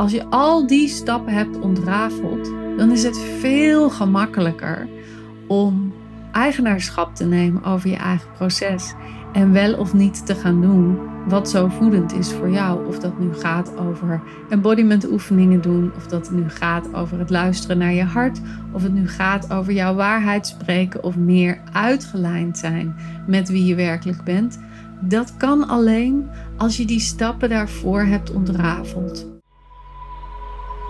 Als je al die stappen hebt ontrafeld, dan is het veel gemakkelijker om eigenaarschap te nemen over je eigen proces. En wel of niet te gaan doen wat zo voedend is voor jou. Of dat nu gaat over embodiment oefeningen doen. Of dat het nu gaat over het luisteren naar je hart. Of het nu gaat over jouw waarheid spreken. Of meer uitgelijnd zijn met wie je werkelijk bent. Dat kan alleen als je die stappen daarvoor hebt ontrafeld.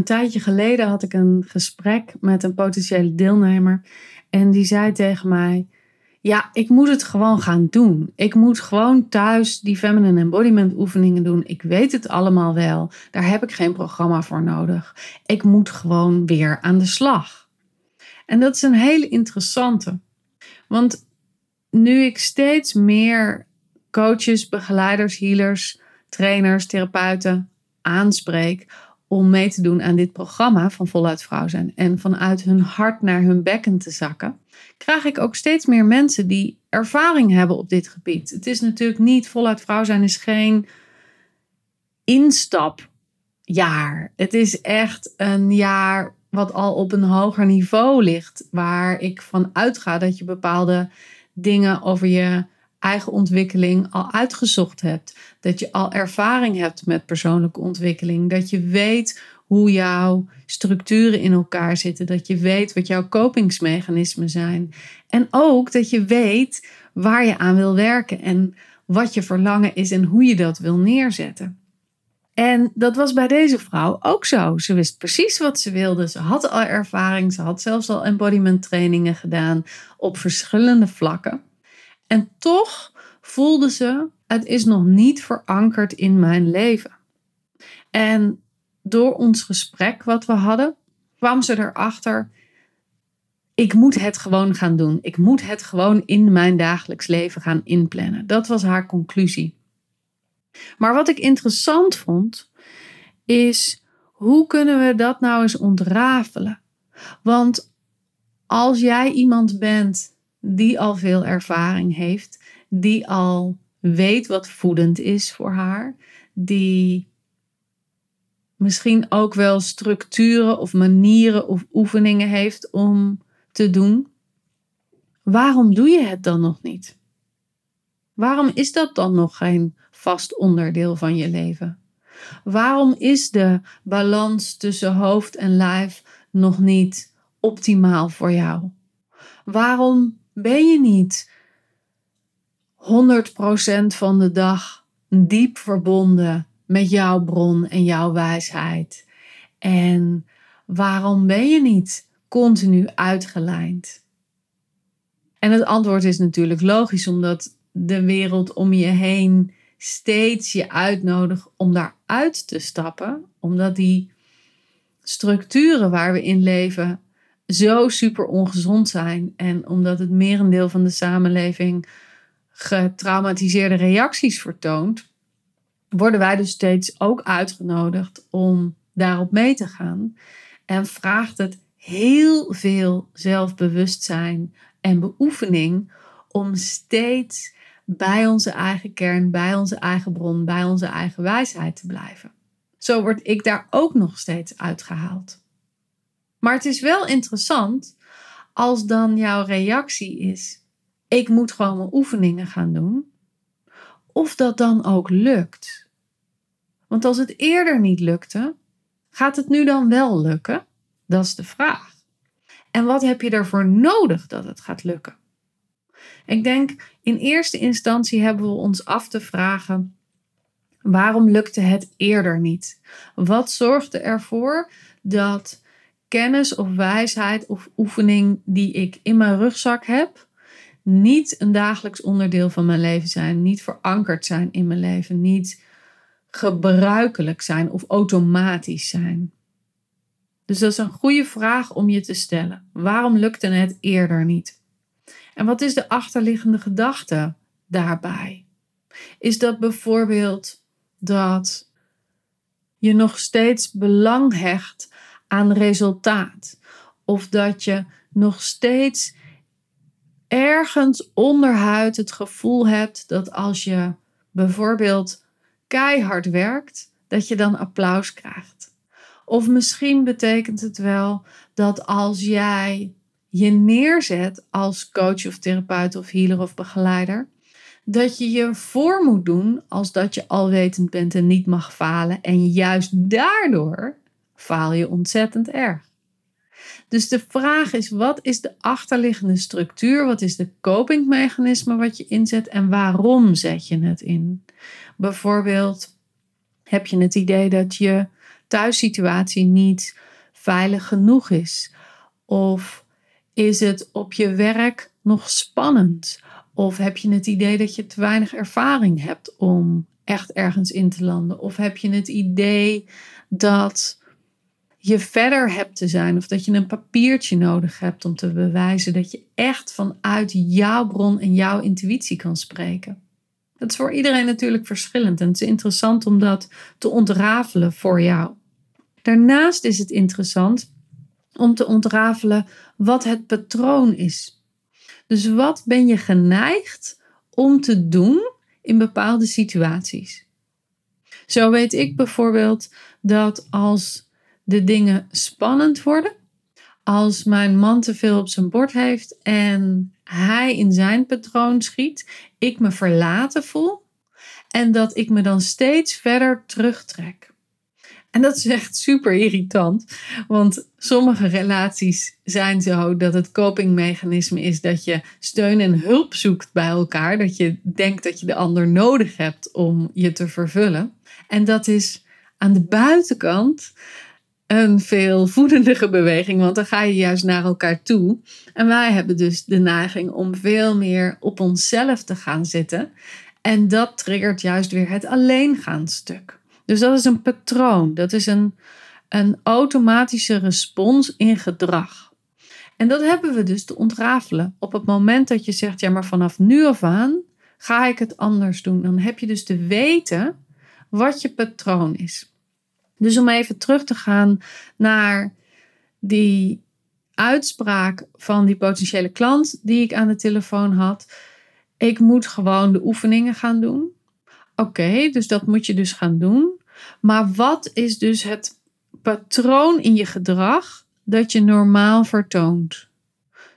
Een tijdje geleden had ik een gesprek met een potentiële deelnemer en die zei tegen mij: Ja, ik moet het gewoon gaan doen. Ik moet gewoon thuis die feminine embodiment oefeningen doen. Ik weet het allemaal wel. Daar heb ik geen programma voor nodig. Ik moet gewoon weer aan de slag. En dat is een hele interessante. Want nu ik steeds meer coaches, begeleiders, healers, trainers, therapeuten aanspreek om mee te doen aan dit programma van voluit vrouw zijn en vanuit hun hart naar hun bekken te zakken, krijg ik ook steeds meer mensen die ervaring hebben op dit gebied. Het is natuurlijk niet voluit vrouw zijn is geen instapjaar. Het is echt een jaar wat al op een hoger niveau ligt, waar ik van uitga dat je bepaalde dingen over je eigen ontwikkeling al uitgezocht hebt. Dat je al ervaring hebt met persoonlijke ontwikkeling. Dat je weet hoe jouw structuren in elkaar zitten. Dat je weet wat jouw kopingsmechanismen zijn. En ook dat je weet waar je aan wil werken en wat je verlangen is en hoe je dat wil neerzetten. En dat was bij deze vrouw ook zo. Ze wist precies wat ze wilde. Ze had al ervaring. Ze had zelfs al embodiment trainingen gedaan op verschillende vlakken. En toch voelde ze, het is nog niet verankerd in mijn leven. En door ons gesprek wat we hadden, kwam ze erachter, ik moet het gewoon gaan doen. Ik moet het gewoon in mijn dagelijks leven gaan inplannen. Dat was haar conclusie. Maar wat ik interessant vond, is hoe kunnen we dat nou eens ontrafelen? Want als jij iemand bent die al veel ervaring heeft, die al weet wat voedend is voor haar, die misschien ook wel structuren of manieren of oefeningen heeft om te doen. Waarom doe je het dan nog niet? Waarom is dat dan nog geen vast onderdeel van je leven? Waarom is de balans tussen hoofd en lijf nog niet optimaal voor jou? Waarom ben je niet 100% van de dag diep verbonden met jouw bron en jouw wijsheid? En waarom ben je niet continu uitgelijnd? En het antwoord is natuurlijk logisch, omdat de wereld om je heen steeds je uitnodigt om daaruit te stappen, omdat die structuren waar we in leven zo super ongezond zijn. En omdat het merendeel van de samenleving getraumatiseerde reacties vertoont, worden wij dus steeds ook uitgenodigd om daarop mee te gaan. En vraagt het heel veel zelfbewustzijn en beoefening om steeds bij onze eigen kern, bij onze eigen bron, bij onze eigen wijsheid te blijven. Zo word ik daar ook nog steeds uitgehaald. Maar het is wel interessant als dan jouw reactie is: ik moet gewoon mijn oefeningen gaan doen. Of dat dan ook lukt. Want als het eerder niet lukte, gaat het nu dan wel lukken? Dat is de vraag. En wat heb je ervoor nodig dat het gaat lukken? Ik denk in eerste instantie hebben we ons af te vragen: waarom lukte het eerder niet? Wat zorgde ervoor dat kennis of wijsheid of oefening die ik in mijn rugzak heb, niet een dagelijks onderdeel van mijn leven zijn, niet verankerd zijn in mijn leven, niet gebruikelijk zijn of automatisch zijn? Dus dat is een goede vraag om je te stellen. Waarom lukte het eerder niet? En wat is de achterliggende gedachte daarbij? Is dat bijvoorbeeld dat je nog steeds belang hecht aan resultaat? Of dat je nog steeds ergens onderhuid het gevoel hebt dat als je bijvoorbeeld keihard werkt, dat je dan applaus krijgt. Of misschien betekent het wel dat als jij je neerzet als coach of therapeut of healer of begeleider, dat je je voor moet doen als dat je alwetend bent en niet mag falen. En juist daardoor faal je ontzettend erg. Dus de vraag is: wat is de achterliggende structuur? Wat is de copingmechanisme wat je inzet en waarom zet je het in? Bijvoorbeeld, heb je het idee dat je thuissituatie niet veilig genoeg is? Of is het op je werk nog spannend? Of heb je het idee dat je te weinig ervaring hebt om echt ergens in te landen? Of heb je het idee dat je verder hebt te zijn of dat je een papiertje nodig hebt om te bewijzen dat je echt vanuit jouw bron en jouw intuïtie kan spreken. Dat is voor iedereen natuurlijk verschillend en het is interessant om dat te ontrafelen voor jou. Daarnaast is het interessant om te ontrafelen wat het patroon is. Dus wat ben je geneigd om te doen in bepaalde situaties? Zo weet ik bijvoorbeeld dat als de dingen spannend worden. Als mijn man te veel op zijn bord heeft en hij in zijn patroon schiet, ik me verlaten voel en dat ik me dan steeds verder terugtrek. En dat is echt super irritant, want sommige relaties zijn zo dat het copingmechanisme is dat je steun en hulp zoekt bij elkaar, dat je denkt dat je de ander nodig hebt om je te vervullen. En dat is aan de buitenkant een veel voedendige beweging, want dan ga je juist naar elkaar toe. En wij hebben dus de neiging om veel meer op onszelf te gaan zitten. En dat triggert juist weer het alleengaanstuk. Dus dat is een patroon, dat is een, een automatische respons in gedrag. En dat hebben we dus te ontrafelen. Op het moment dat je zegt, ja, maar vanaf nu af aan ga ik het anders doen, dan heb je dus te weten wat je patroon is. Dus om even terug te gaan naar die uitspraak van die potentiële klant die ik aan de telefoon had. Ik moet gewoon de oefeningen gaan doen. Oké, dus dat moet je dus gaan doen. Maar wat is dus het patroon in je gedrag dat je normaal vertoont?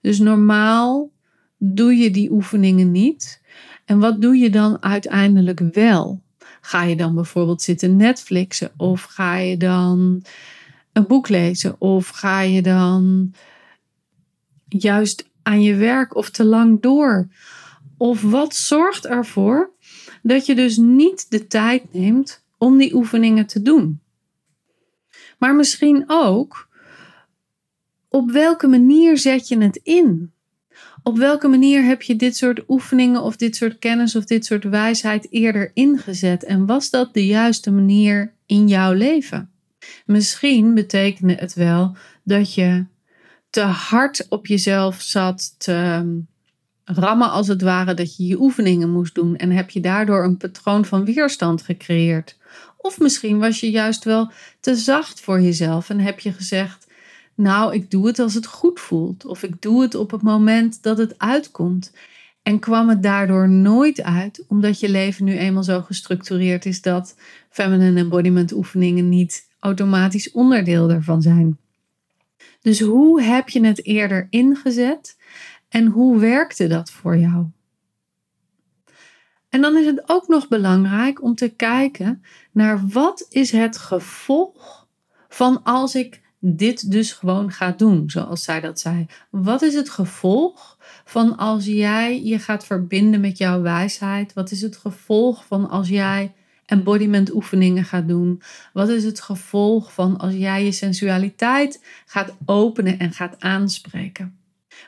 Dus normaal doe je die oefeningen niet. En wat doe je dan uiteindelijk wel? Ga je dan bijvoorbeeld zitten Netflixen? Of ga je dan een boek lezen? Of ga je dan juist aan je werk of te lang door? Of wat zorgt ervoor dat je dus niet de tijd neemt om die oefeningen te doen? Maar misschien ook, op welke manier zet je het in? Op welke manier heb je dit soort oefeningen of dit soort kennis of dit soort wijsheid eerder ingezet? En was dat de juiste manier in jouw leven? Misschien betekende het wel dat je te hard op jezelf zat te ehm, rammen, als het ware, dat je je oefeningen moest doen en heb je daardoor een patroon van weerstand gecreëerd. Of misschien was je juist wel te zacht voor jezelf en heb je gezegd: nou, ik doe het als het goed voelt. Of ik doe het op het moment dat het uitkomt. En kwam het daardoor nooit uit, omdat je leven nu eenmaal zo gestructureerd is dat feminine embodiment oefeningen niet automatisch onderdeel ervan zijn. Dus hoe heb je het eerder ingezet en hoe werkte dat voor jou? En dan is het ook nog belangrijk om te kijken naar wat is het gevolg van als ik dit dus gewoon gaat doen, zoals zij dat zei. Wat is het gevolg van als jij je gaat verbinden met jouw wijsheid? Wat is het gevolg van als jij embodiment oefeningen gaat doen? Wat is het gevolg van als jij je sensualiteit gaat openen en gaat aanspreken?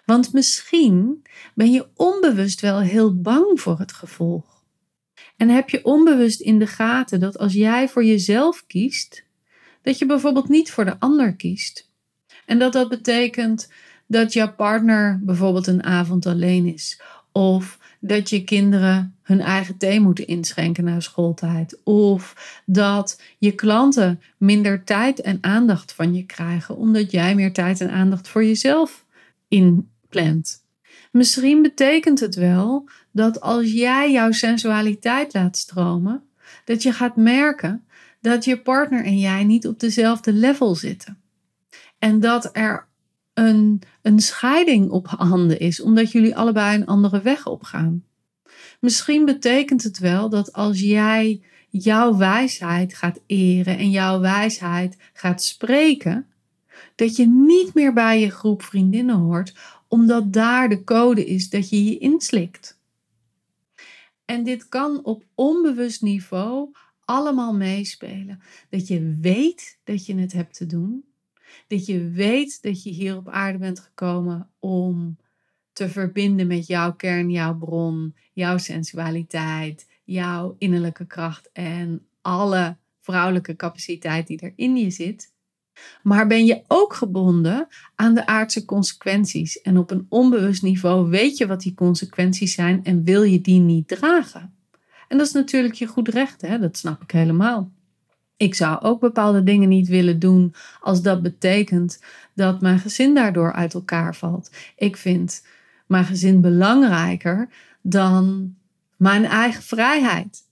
Want misschien ben je onbewust wel heel bang voor het gevolg. En heb je onbewust in de gaten dat als jij voor jezelf kiest, dat je bijvoorbeeld niet voor de ander kiest. En dat dat betekent dat jouw partner bijvoorbeeld een avond alleen is. Of dat je kinderen hun eigen thee moeten inschenken na schooltijd. Of dat je klanten minder tijd en aandacht van je krijgen, omdat jij meer tijd en aandacht voor jezelf inplant. Misschien betekent het wel dat als jij jouw sensualiteit laat stromen, dat je gaat merken dat je partner en jij niet op dezelfde level zitten. En dat er een, een scheiding op handen is, omdat jullie allebei een andere weg opgaan. Misschien betekent het wel dat als jij jouw wijsheid gaat eren en jouw wijsheid gaat spreken, dat je niet meer bij je groep vriendinnen hoort, omdat daar de code is dat je je inslikt. En dit kan op onbewust niveau allemaal meespelen. Dat je weet dat je het hebt te doen. Dat je weet dat je hier op aarde bent gekomen om te verbinden met jouw kern, jouw bron, jouw sensualiteit, jouw innerlijke kracht en alle vrouwelijke capaciteit die er in je zit. Maar ben je ook gebonden aan de aardse consequenties? En op een onbewust niveau weet je wat die consequenties zijn en wil je die niet dragen? En dat is natuurlijk je goed recht, hè? dat snap ik helemaal. Ik zou ook bepaalde dingen niet willen doen als dat betekent dat mijn gezin daardoor uit elkaar valt. Ik vind mijn gezin belangrijker dan mijn eigen vrijheid.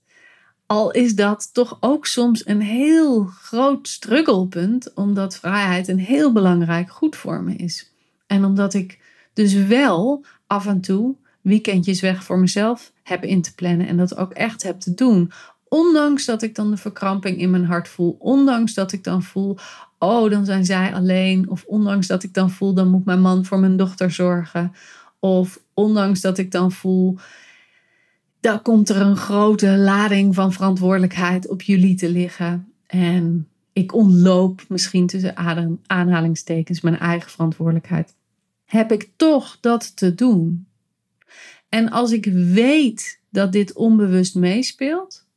Al is dat toch ook soms een heel groot strugglepunt, omdat vrijheid een heel belangrijk goed voor me is. En omdat ik dus wel af en toe weekendjes weg voor mezelf heb in te plannen en dat ook echt heb te doen. Ondanks dat ik dan de verkramping in mijn hart voel, ondanks dat ik dan voel, oh, dan zijn zij alleen, of ondanks dat ik dan voel, dan moet mijn man voor mijn dochter zorgen, of ondanks dat ik dan voel, dan komt er een grote lading van verantwoordelijkheid op jullie te liggen. En ik ontloop misschien tussen aanhalingstekens mijn eigen verantwoordelijkheid. Heb ik toch dat te doen? En als ik weet dat dit onbewust meespeelt,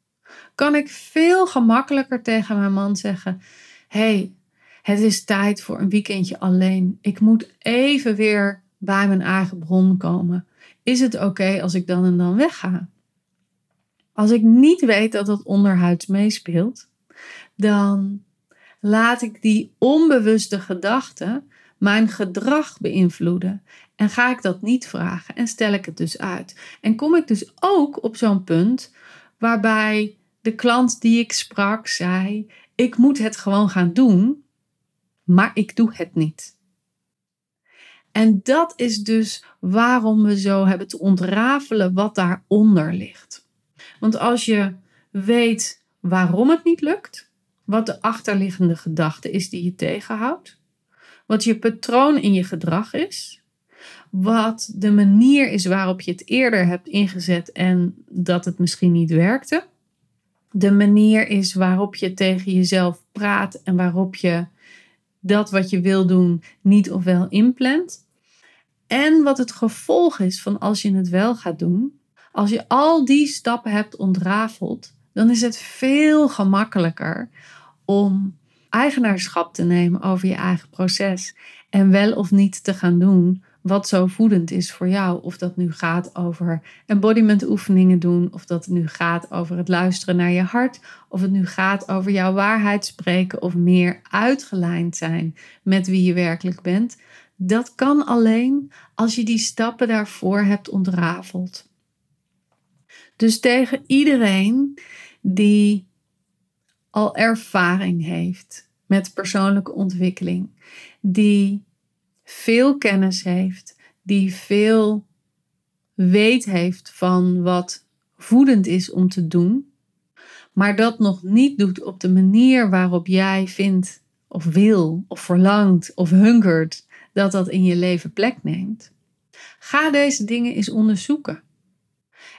kan ik veel gemakkelijker tegen mijn man zeggen: hey, het is tijd voor een weekendje alleen. Ik moet even weer bij mijn eigen bron komen. Is het oké als ik dan en dan wegga? Als ik niet weet dat dat onderhuids meespeelt, dan laat ik die onbewuste gedachten mijn gedrag beïnvloeden. En ga ik dat niet vragen en stel ik het dus uit. En kom ik dus ook op zo'n punt waarbij de klant die ik sprak zei: Ik moet het gewoon gaan doen, maar ik doe het niet. En dat is dus waarom we zo hebben te ontrafelen wat daaronder ligt. Want als je weet waarom het niet lukt, wat de achterliggende gedachte is die je tegenhoudt, wat je patroon in je gedrag is, wat de manier is waarop je het eerder hebt ingezet en dat het misschien niet werkte, de manier is waarop je tegen jezelf praat en waarop je dat wat je wil doen niet of wel inplant. En wat het gevolg is van als je het wel gaat doen. Als je al die stappen hebt ontrafeld, dan is het veel gemakkelijker om eigenaarschap te nemen over je eigen proces. En wel of niet te gaan doen wat zo voedend is voor jou. Of dat nu gaat over embodiment oefeningen doen, of dat nu gaat over het luisteren naar je hart, of het nu gaat over jouw waarheid spreken of meer uitgelijnd zijn met wie je werkelijk bent. Dat kan alleen als je die stappen daarvoor hebt ontrafeld. Dus tegen iedereen die al ervaring heeft met persoonlijke ontwikkeling, die veel kennis heeft, die veel weet heeft van wat voedend is om te doen, maar dat nog niet doet op de manier waarop jij vindt of wil of verlangt of hungert dat dat in je leven plek neemt. Ga deze dingen eens onderzoeken.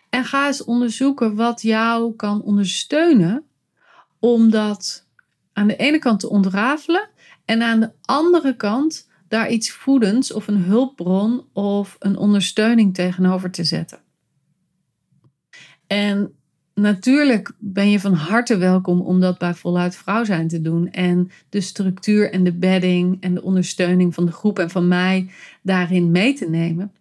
En ga eens onderzoeken wat jou kan ondersteunen om dat aan de ene kant te ontrafelen en aan de andere kant daar iets voedends of een hulpbron of een ondersteuning tegenover te zetten. En natuurlijk ben je van harte welkom om dat bij voluit vrouw zijn te doen. En de structuur en de bedding en de ondersteuning van de groep en van mij daarin mee te nemen.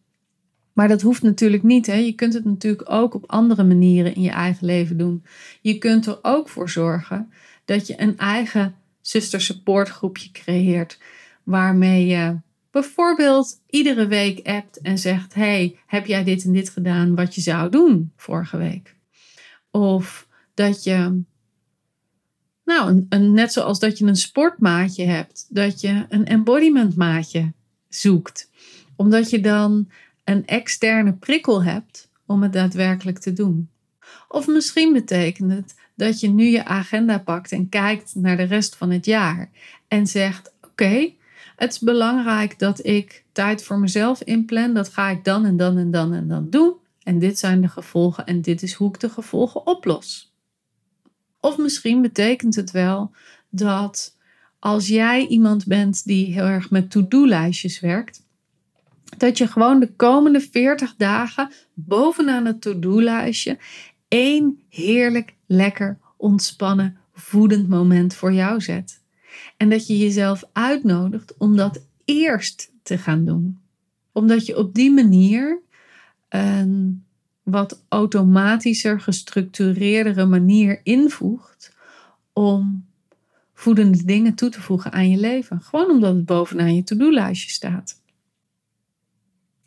Maar dat hoeft natuurlijk niet. Hè? Je kunt het natuurlijk ook op andere manieren in je eigen leven doen. Je kunt er ook voor zorgen dat je een eigen zuster supportgroepje creëert. Waarmee je bijvoorbeeld iedere week appt en zegt: Hey, heb jij dit en dit gedaan wat je zou doen vorige week? Of dat je, nou, net zoals dat je een sportmaatje hebt, dat je een embodiment maatje zoekt. Omdat je dan een externe prikkel hebt om het daadwerkelijk te doen. Of misschien betekent het dat je nu je agenda pakt en kijkt naar de rest van het jaar en zegt: Oké, het is belangrijk dat ik tijd voor mezelf inplan. Dat ga ik dan en dan en dan en dan doen. En dit zijn de gevolgen en dit is hoe ik de gevolgen oplos. Of misschien betekent het wel dat als jij iemand bent die heel erg met to-do-lijstjes werkt, dat je gewoon de komende 40 dagen bovenaan het to-do-lijstje één heerlijk, lekker, ontspannen, voedend moment voor jou zet. En dat je jezelf uitnodigt om dat eerst te gaan doen. Omdat je op die manier een wat automatischer, gestructureerdere manier invoegt om voedende dingen toe te voegen aan je leven. Gewoon omdat het bovenaan je to-do-lijstje staat.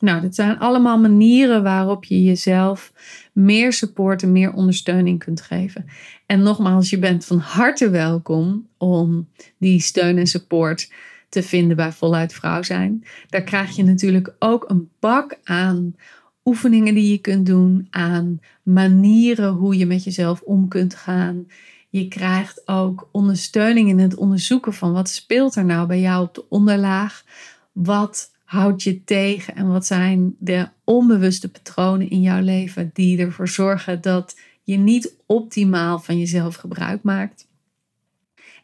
Nou, dit zijn allemaal manieren waarop je jezelf meer support en meer ondersteuning kunt geven. En nogmaals, je bent van harte welkom om die steun en support te vinden bij Voluit Vrouw zijn. Daar krijg je natuurlijk ook een bak aan oefeningen die je kunt doen, aan manieren hoe je met jezelf om kunt gaan. Je krijgt ook ondersteuning in het onderzoeken van wat speelt er nou bij jou op de onderlaag. Wat houdt je tegen en wat zijn de onbewuste patronen in jouw leven die ervoor zorgen dat je niet optimaal van jezelf gebruik maakt.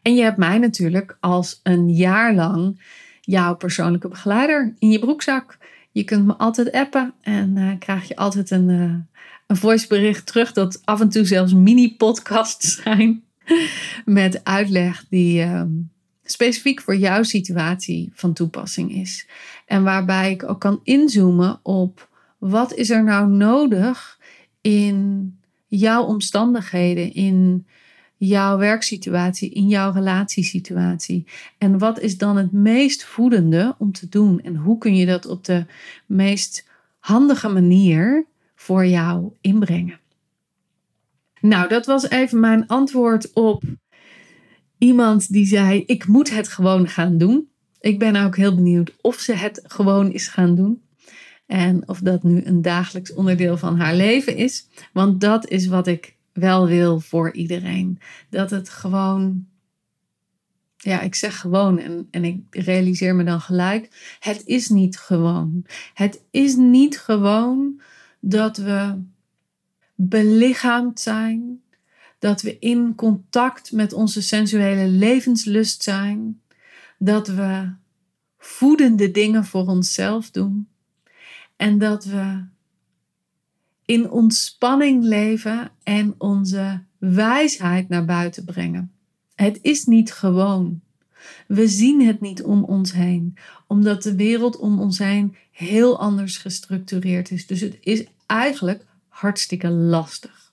En je hebt mij natuurlijk als een jaar lang jouw persoonlijke begeleider in je broekzak. Je kunt me altijd appen en uh, krijg je altijd een, uh, een voicebericht terug dat af en toe zelfs mini-podcasts zijn met uitleg die uh, specifiek voor jouw situatie van toepassing is. En waarbij ik ook kan inzoomen op wat is er nou nodig in jouw omstandigheden, in jouw werksituatie, in jouw relatiesituatie. En wat is dan het meest voedende om te doen? En hoe kun je dat op de meest handige manier voor jou inbrengen? Nou, dat was even mijn antwoord op iemand die zei: Ik moet het gewoon gaan doen. Ik ben ook heel benieuwd of ze het gewoon is gaan doen. En of dat nu een dagelijks onderdeel van haar leven is. Want dat is wat ik wel wil voor iedereen. Dat het gewoon. Ja, ik zeg gewoon en, en ik realiseer me dan gelijk. Het is niet gewoon. Het is niet gewoon dat we belichaamd zijn. Dat we in contact met onze sensuele levenslust zijn dat we voedende dingen voor onszelf doen en dat we in ontspanning leven en onze wijsheid naar buiten brengen. Het is niet gewoon. We zien het niet om ons heen, omdat de wereld om ons heen heel anders gestructureerd is. Dus het is eigenlijk hartstikke lastig.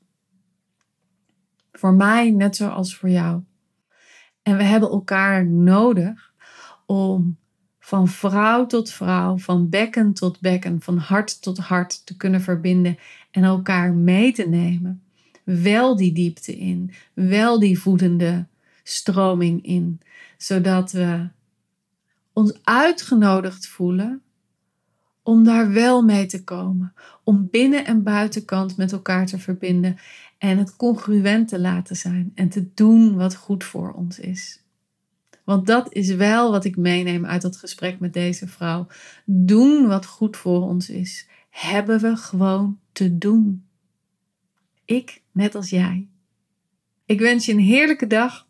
Voor mij net zoals voor jou. En we hebben elkaar nodig om van vrouw tot vrouw, van bekken tot bekken, van hart tot hart te kunnen verbinden en elkaar mee te nemen. Wel die diepte in, wel die voedende stroming in, zodat we ons uitgenodigd voelen om daar wel mee te komen, om binnen- en buitenkant met elkaar te verbinden en het congruent te laten zijn en te doen wat goed voor ons is. Want dat is wel wat ik meeneem uit dat gesprek met deze vrouw. Doen wat goed voor ons is. Hebben we gewoon te doen. Ik net als jij. Ik wens je een heerlijke dag.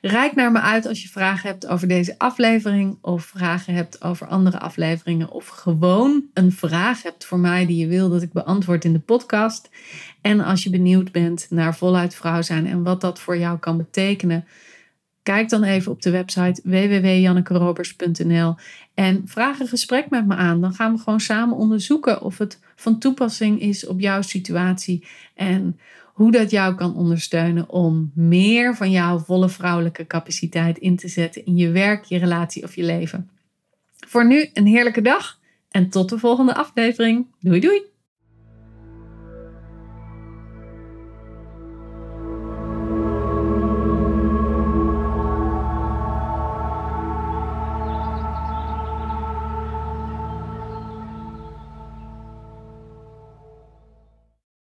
Rijk naar me uit als je vragen hebt over deze aflevering of vragen hebt over andere afleveringen of gewoon een vraag hebt voor mij die je wil dat ik beantwoord in de podcast. En als je benieuwd bent naar voluit vrouw zijn en wat dat voor jou kan betekenen, kijk dan even op de website www.jannekerobers.nl en vraag een gesprek met me aan. Dan gaan we gewoon samen onderzoeken of het van toepassing is op jouw situatie en hoe dat jou kan ondersteunen om meer van jouw volle vrouwelijke capaciteit in te zetten in je werk, je relatie of je leven. Voor nu een heerlijke dag en tot de volgende aflevering. Doei doei!